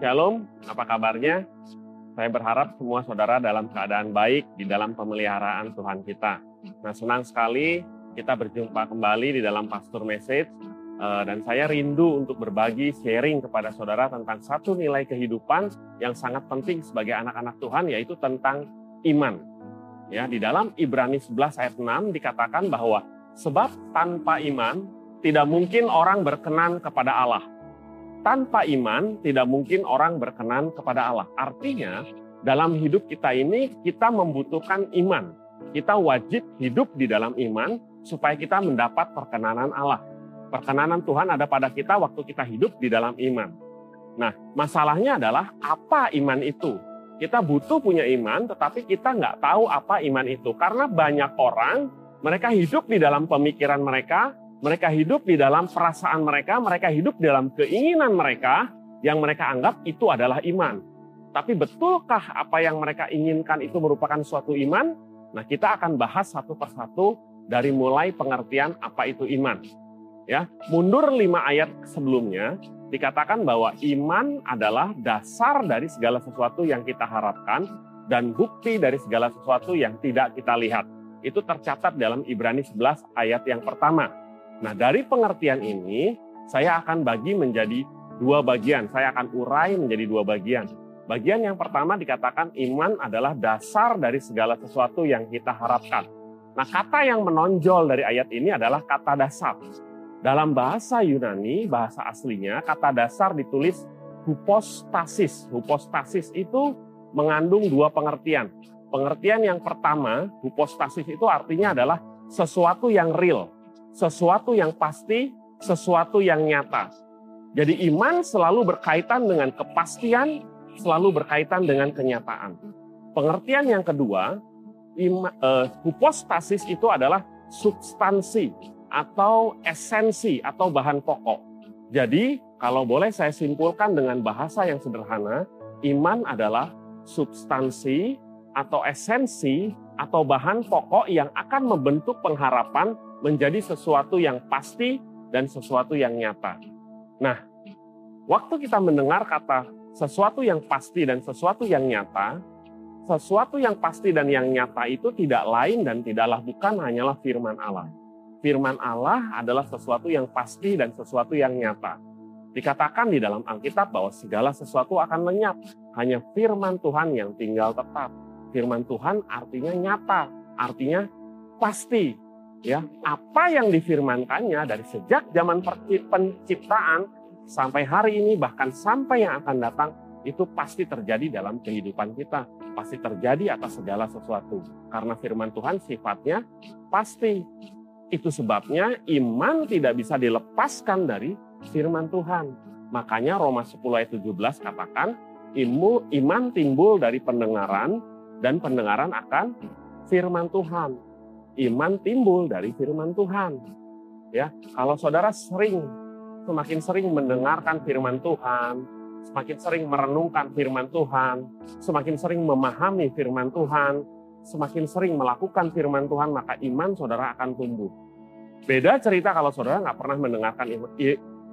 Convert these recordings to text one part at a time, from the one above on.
Shalom, apa kabarnya? Saya berharap semua saudara dalam keadaan baik di dalam pemeliharaan Tuhan kita. Nah, senang sekali kita berjumpa kembali di dalam Pastor Message eh, dan saya rindu untuk berbagi sharing kepada saudara tentang satu nilai kehidupan yang sangat penting sebagai anak-anak Tuhan yaitu tentang iman. Ya, di dalam Ibrani 11 ayat 6 dikatakan bahwa sebab tanpa iman tidak mungkin orang berkenan kepada Allah tanpa iman tidak mungkin orang berkenan kepada Allah. Artinya, dalam hidup kita ini kita membutuhkan iman. Kita wajib hidup di dalam iman supaya kita mendapat perkenanan Allah. Perkenanan Tuhan ada pada kita waktu kita hidup di dalam iman. Nah, masalahnya adalah apa iman itu? Kita butuh punya iman, tetapi kita nggak tahu apa iman itu. Karena banyak orang, mereka hidup di dalam pemikiran mereka, mereka hidup di dalam perasaan mereka, mereka hidup dalam keinginan mereka yang mereka anggap itu adalah iman. Tapi betulkah apa yang mereka inginkan itu merupakan suatu iman? Nah, kita akan bahas satu persatu dari mulai pengertian apa itu iman. Ya, mundur lima ayat sebelumnya dikatakan bahwa iman adalah dasar dari segala sesuatu yang kita harapkan dan bukti dari segala sesuatu yang tidak kita lihat. Itu tercatat dalam Ibrani 11 ayat yang pertama. Nah, dari pengertian ini, saya akan bagi menjadi dua bagian. Saya akan urai menjadi dua bagian. Bagian yang pertama dikatakan iman adalah dasar dari segala sesuatu yang kita harapkan. Nah, kata yang menonjol dari ayat ini adalah kata dasar. Dalam bahasa Yunani, bahasa aslinya, kata dasar ditulis hupostasis. Hupostasis itu mengandung dua pengertian. Pengertian yang pertama, hupostasis itu artinya adalah sesuatu yang real, sesuatu yang pasti, sesuatu yang nyata. Jadi iman selalu berkaitan dengan kepastian, selalu berkaitan dengan kenyataan. Pengertian yang kedua, ima, uh, hupostasis itu adalah substansi atau esensi atau bahan pokok. Jadi kalau boleh saya simpulkan dengan bahasa yang sederhana, iman adalah substansi atau esensi atau bahan pokok yang akan membentuk pengharapan menjadi sesuatu yang pasti dan sesuatu yang nyata. Nah, waktu kita mendengar kata sesuatu yang pasti dan sesuatu yang nyata, sesuatu yang pasti dan yang nyata itu tidak lain dan tidaklah bukan hanyalah firman Allah. Firman Allah adalah sesuatu yang pasti dan sesuatu yang nyata. Dikatakan di dalam Alkitab bahwa segala sesuatu akan lenyap, hanya firman Tuhan yang tinggal tetap. Firman Tuhan artinya nyata, artinya pasti, ya apa yang difirmankannya dari sejak zaman penciptaan sampai hari ini bahkan sampai yang akan datang itu pasti terjadi dalam kehidupan kita pasti terjadi atas segala sesuatu. Karena firman Tuhan sifatnya pasti. Itu sebabnya iman tidak bisa dilepaskan dari firman Tuhan. Makanya Roma 10 ayat 17 katakan iman timbul dari pendengaran dan pendengaran akan firman Tuhan iman timbul dari firman Tuhan. Ya, kalau saudara sering semakin sering mendengarkan firman Tuhan, semakin sering merenungkan firman Tuhan, semakin sering memahami firman Tuhan, semakin sering melakukan firman Tuhan, maka iman saudara akan tumbuh. Beda cerita kalau saudara nggak pernah mendengarkan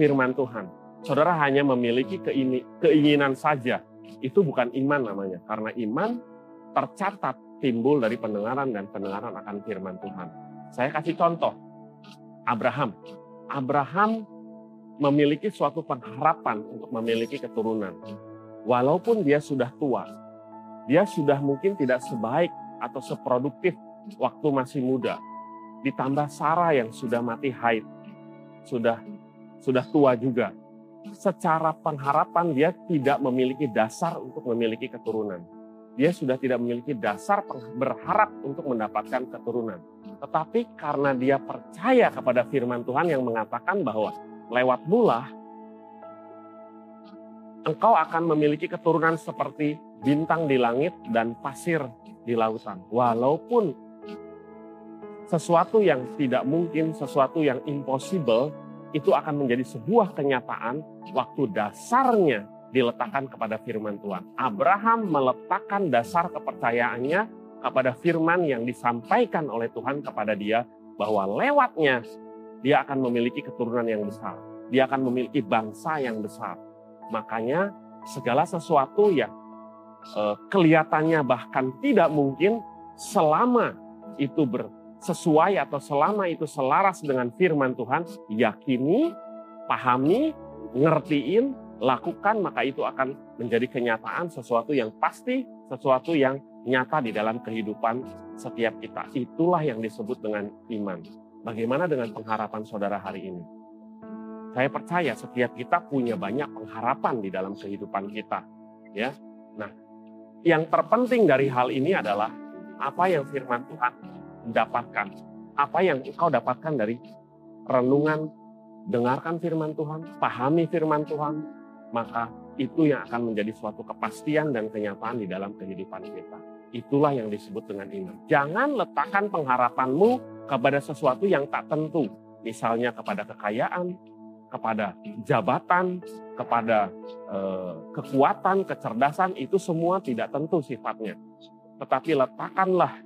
firman Tuhan. Saudara hanya memiliki keinginan saja. Itu bukan iman namanya. Karena iman tercatat timbul dari pendengaran dan pendengaran akan firman Tuhan. Saya kasih contoh. Abraham. Abraham memiliki suatu pengharapan untuk memiliki keturunan. Walaupun dia sudah tua, dia sudah mungkin tidak sebaik atau seproduktif waktu masih muda. Ditambah Sarah yang sudah mati haid, sudah sudah tua juga. Secara pengharapan dia tidak memiliki dasar untuk memiliki keturunan dia sudah tidak memiliki dasar berharap untuk mendapatkan keturunan. Tetapi karena dia percaya kepada firman Tuhan yang mengatakan bahwa lewat mula engkau akan memiliki keturunan seperti bintang di langit dan pasir di lautan. Walaupun sesuatu yang tidak mungkin, sesuatu yang impossible, itu akan menjadi sebuah kenyataan waktu dasarnya diletakkan kepada firman Tuhan. Abraham meletakkan dasar kepercayaannya kepada firman yang disampaikan oleh Tuhan kepada dia bahwa lewatnya dia akan memiliki keturunan yang besar. Dia akan memiliki bangsa yang besar. Makanya segala sesuatu yang uh, kelihatannya bahkan tidak mungkin selama itu sesuai atau selama itu selaras dengan firman Tuhan, yakini, pahami, ngertiin, lakukan, maka itu akan menjadi kenyataan sesuatu yang pasti, sesuatu yang nyata di dalam kehidupan setiap kita. Itulah yang disebut dengan iman. Bagaimana dengan pengharapan saudara hari ini? Saya percaya setiap kita punya banyak pengharapan di dalam kehidupan kita, ya. Nah, yang terpenting dari hal ini adalah apa yang firman Tuhan dapatkan, apa yang engkau dapatkan dari renungan, dengarkan firman Tuhan, pahami firman Tuhan, maka itu yang akan menjadi suatu kepastian dan kenyataan di dalam kehidupan kita. Itulah yang disebut dengan iman. Jangan letakkan pengharapanmu kepada sesuatu yang tak tentu, misalnya kepada kekayaan, kepada jabatan, kepada eh, kekuatan, kecerdasan, itu semua tidak tentu sifatnya. Tetapi letakkanlah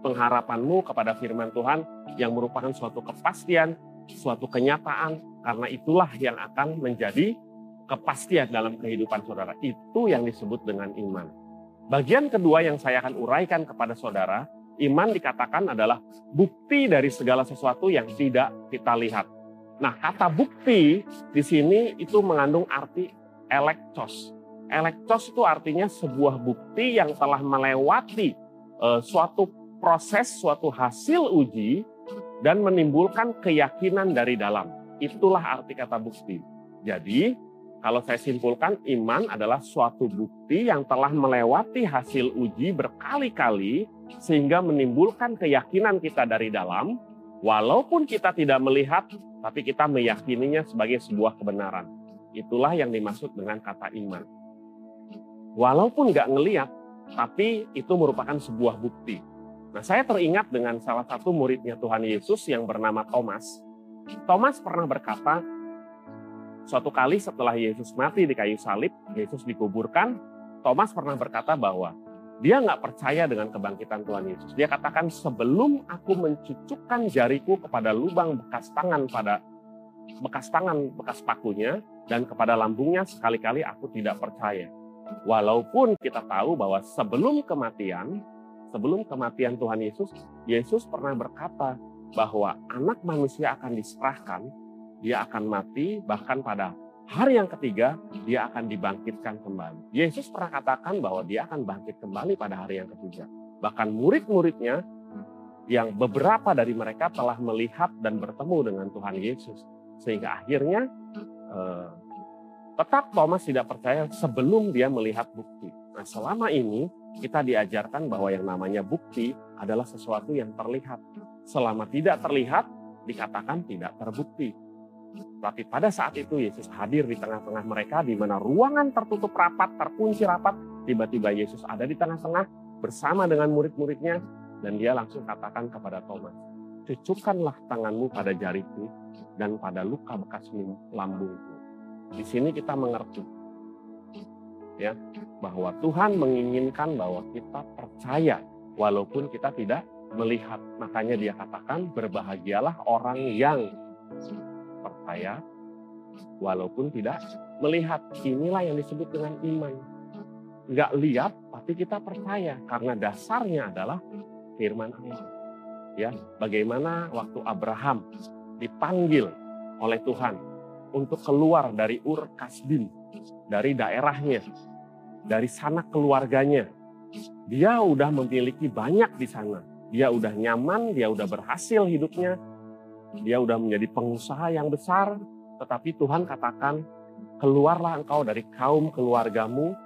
pengharapanmu kepada firman Tuhan yang merupakan suatu kepastian, suatu kenyataan, karena itulah yang akan menjadi kepastian dalam kehidupan saudara. Itu yang disebut dengan iman. Bagian kedua yang saya akan uraikan kepada saudara, iman dikatakan adalah bukti dari segala sesuatu yang tidak kita lihat. Nah, kata bukti di sini itu mengandung arti elektos. Elektos itu artinya sebuah bukti yang telah melewati uh, suatu proses, suatu hasil uji dan menimbulkan keyakinan dari dalam. Itulah arti kata bukti. Jadi, kalau saya simpulkan, iman adalah suatu bukti yang telah melewati hasil uji berkali-kali sehingga menimbulkan keyakinan kita dari dalam Walaupun kita tidak melihat, tapi kita meyakininya sebagai sebuah kebenaran. Itulah yang dimaksud dengan kata iman. Walaupun nggak ngeliat, tapi itu merupakan sebuah bukti. Nah, saya teringat dengan salah satu muridnya Tuhan Yesus yang bernama Thomas. Thomas pernah berkata, suatu kali setelah Yesus mati di kayu salib, Yesus dikuburkan, Thomas pernah berkata bahwa dia nggak percaya dengan kebangkitan Tuhan Yesus. Dia katakan sebelum aku mencucukkan jariku kepada lubang bekas tangan pada bekas tangan bekas pakunya dan kepada lambungnya sekali-kali aku tidak percaya. Walaupun kita tahu bahwa sebelum kematian, sebelum kematian Tuhan Yesus, Yesus pernah berkata bahwa anak manusia akan diserahkan, dia akan mati bahkan pada hari yang ketiga dia akan dibangkitkan kembali. Yesus pernah katakan bahwa dia akan bangkit kembali pada hari yang ketiga. Bahkan murid-muridnya yang beberapa dari mereka telah melihat dan bertemu dengan Tuhan Yesus. Sehingga akhirnya eh, tetap Thomas tidak percaya sebelum dia melihat bukti. Nah selama ini kita diajarkan bahwa yang namanya bukti adalah sesuatu yang terlihat. Selama tidak terlihat, dikatakan tidak terbukti. Tapi pada saat itu Yesus hadir di tengah-tengah mereka di mana ruangan tertutup rapat, terkunci rapat. Tiba-tiba Yesus ada di tengah-tengah bersama dengan murid-muridnya dan dia langsung katakan kepada Thomas, cucukkanlah tanganmu pada jariku dan pada luka bekas lambungku. Di sini kita mengerti ya bahwa Tuhan menginginkan bahwa kita percaya walaupun kita tidak melihat. Makanya dia katakan berbahagialah orang yang percaya walaupun tidak melihat. Inilah yang disebut dengan iman. Nggak lihat, tapi kita percaya karena dasarnya adalah firman Allah. Ya, bagaimana waktu Abraham dipanggil oleh Tuhan untuk keluar dari Ur Kasdim, dari daerahnya, dari sana keluarganya. Dia udah memiliki banyak di sana. Dia udah nyaman, dia udah berhasil hidupnya, dia udah menjadi pengusaha yang besar, tetapi Tuhan katakan, keluarlah engkau dari kaum keluargamu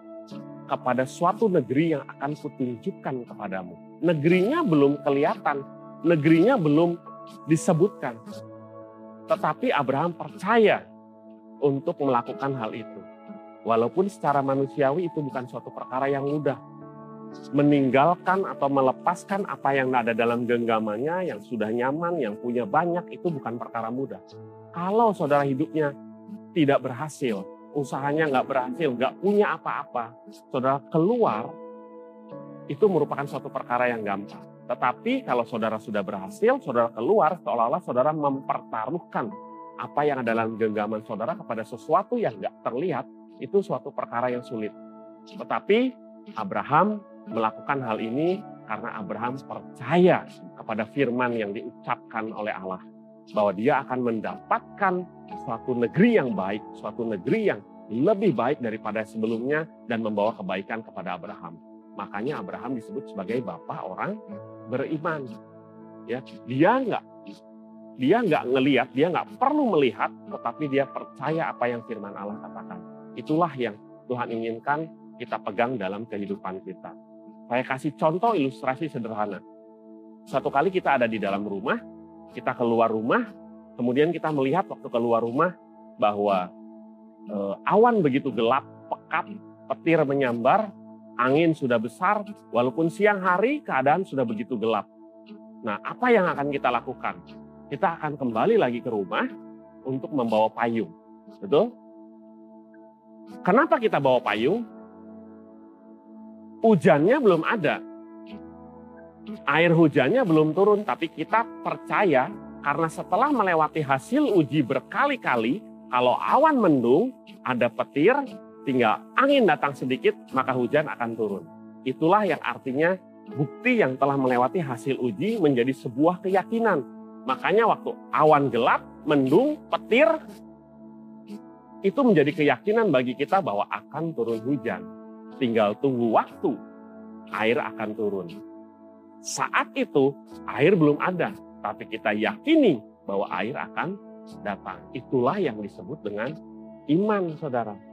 kepada suatu negeri yang akan kutunjukkan kepadamu. Negerinya belum kelihatan, negerinya belum disebutkan. Tetapi Abraham percaya untuk melakukan hal itu. Walaupun secara manusiawi itu bukan suatu perkara yang mudah meninggalkan atau melepaskan apa yang ada dalam genggamannya, yang sudah nyaman, yang punya banyak, itu bukan perkara mudah. Kalau saudara hidupnya tidak berhasil, usahanya nggak berhasil, nggak punya apa-apa, saudara keluar, itu merupakan suatu perkara yang gampang. Tetapi kalau saudara sudah berhasil, saudara keluar, seolah-olah saudara mempertaruhkan apa yang ada dalam genggaman saudara kepada sesuatu yang nggak terlihat, itu suatu perkara yang sulit. Tetapi Abraham melakukan hal ini karena Abraham percaya kepada firman yang diucapkan oleh Allah bahwa dia akan mendapatkan suatu negeri yang baik, suatu negeri yang lebih baik daripada sebelumnya dan membawa kebaikan kepada Abraham. Makanya Abraham disebut sebagai bapak orang beriman. Ya, dia nggak dia nggak ngelihat, dia nggak perlu melihat, tetapi dia percaya apa yang firman Allah katakan. Itulah yang Tuhan inginkan kita pegang dalam kehidupan kita. Saya kasih contoh ilustrasi sederhana. Satu kali kita ada di dalam rumah, kita keluar rumah, kemudian kita melihat waktu keluar rumah bahwa eh, awan begitu gelap, pekat, petir menyambar, angin sudah besar, walaupun siang hari keadaan sudah begitu gelap. Nah, apa yang akan kita lakukan? Kita akan kembali lagi ke rumah untuk membawa payung. Betul? Kenapa kita bawa payung? Hujannya belum ada. Air hujannya belum turun, tapi kita percaya karena setelah melewati hasil uji berkali-kali, kalau awan mendung, ada petir, tinggal angin datang sedikit, maka hujan akan turun. Itulah yang artinya bukti yang telah melewati hasil uji menjadi sebuah keyakinan. Makanya waktu awan gelap, mendung, petir, itu menjadi keyakinan bagi kita bahwa akan turun hujan. Tinggal tunggu waktu, air akan turun. Saat itu air belum ada, tapi kita yakini bahwa air akan datang. Itulah yang disebut dengan iman, saudara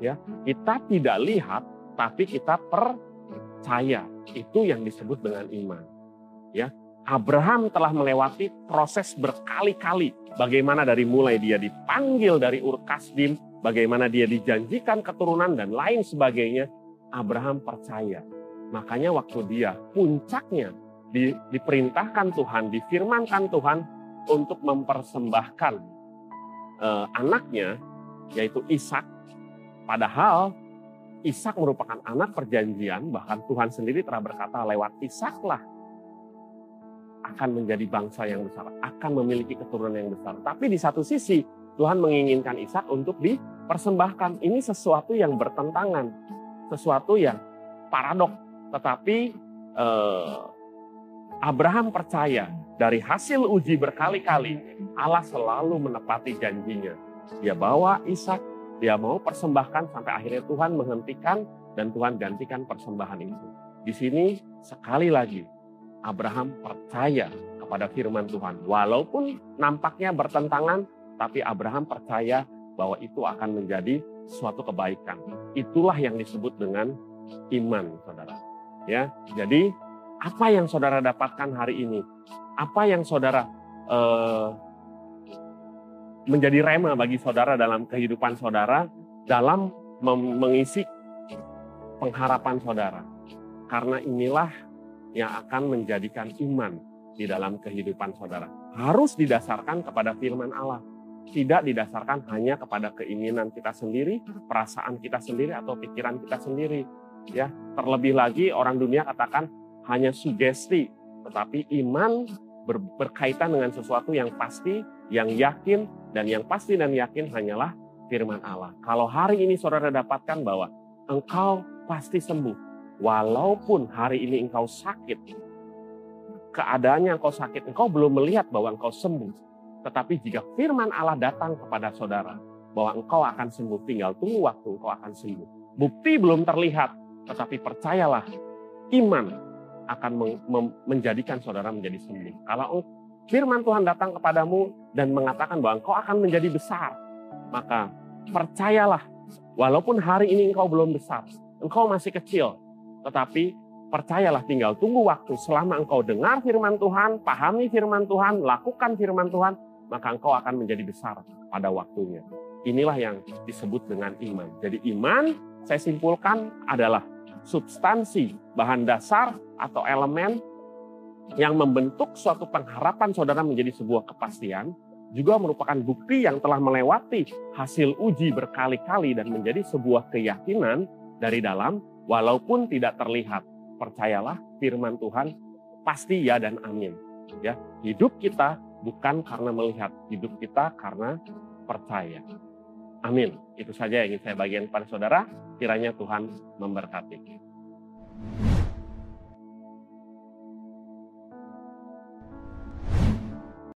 ya kita tidak lihat tapi kita percaya itu yang disebut dengan iman ya Abraham telah melewati proses berkali-kali bagaimana dari mulai dia dipanggil dari Ur Kasdim bagaimana dia dijanjikan keturunan dan lain sebagainya Abraham percaya makanya waktu dia puncaknya di, diperintahkan Tuhan difirmankan Tuhan untuk mempersembahkan eh, anaknya yaitu Ishak Padahal Ishak merupakan anak perjanjian, bahkan Tuhan sendiri telah berkata lewat Ishaklah akan menjadi bangsa yang besar, akan memiliki keturunan yang besar. Tapi di satu sisi Tuhan menginginkan Ishak untuk dipersembahkan. Ini sesuatu yang bertentangan, sesuatu yang paradok. Tetapi eh, Abraham percaya dari hasil uji berkali-kali Allah selalu menepati janjinya. Dia bawa Ishak dia mau persembahkan sampai akhirnya Tuhan menghentikan dan Tuhan gantikan persembahan itu. Di sini sekali lagi Abraham percaya kepada firman Tuhan. Walaupun nampaknya bertentangan, tapi Abraham percaya bahwa itu akan menjadi suatu kebaikan. Itulah yang disebut dengan iman, saudara. Ya, jadi apa yang saudara dapatkan hari ini? Apa yang saudara eh, menjadi rema bagi saudara dalam kehidupan saudara dalam mengisi pengharapan saudara. Karena inilah yang akan menjadikan iman di dalam kehidupan saudara. Harus didasarkan kepada firman Allah. Tidak didasarkan hanya kepada keinginan kita sendiri, perasaan kita sendiri atau pikiran kita sendiri. Ya, terlebih lagi orang dunia katakan hanya sugesti, tetapi iman ber, berkaitan dengan sesuatu yang pasti, yang yakin, dan yang pasti dan yakin hanyalah firman Allah. Kalau hari ini saudara dapatkan bahwa engkau pasti sembuh. Walaupun hari ini engkau sakit, keadaannya engkau sakit, engkau belum melihat bahwa engkau sembuh. Tetapi jika firman Allah datang kepada saudara, bahwa engkau akan sembuh, tinggal tunggu waktu engkau akan sembuh. Bukti belum terlihat, tetapi percayalah, iman akan menjadikan saudara menjadi sembuh. Kalau firman Tuhan datang kepadamu dan mengatakan bahwa engkau akan menjadi besar, maka percayalah, walaupun hari ini engkau belum besar, engkau masih kecil, tetapi percayalah tinggal tunggu waktu selama engkau dengar firman Tuhan, pahami firman Tuhan, lakukan firman Tuhan, maka engkau akan menjadi besar pada waktunya. Inilah yang disebut dengan iman. Jadi iman saya simpulkan adalah substansi, bahan dasar atau elemen yang membentuk suatu pengharapan saudara menjadi sebuah kepastian, juga merupakan bukti yang telah melewati hasil uji berkali-kali dan menjadi sebuah keyakinan dari dalam walaupun tidak terlihat. Percayalah firman Tuhan pasti ya dan amin. Ya, hidup kita bukan karena melihat, hidup kita karena percaya. Amin. Itu saja yang ingin saya bagikan kepada saudara. Kiranya Tuhan memberkati.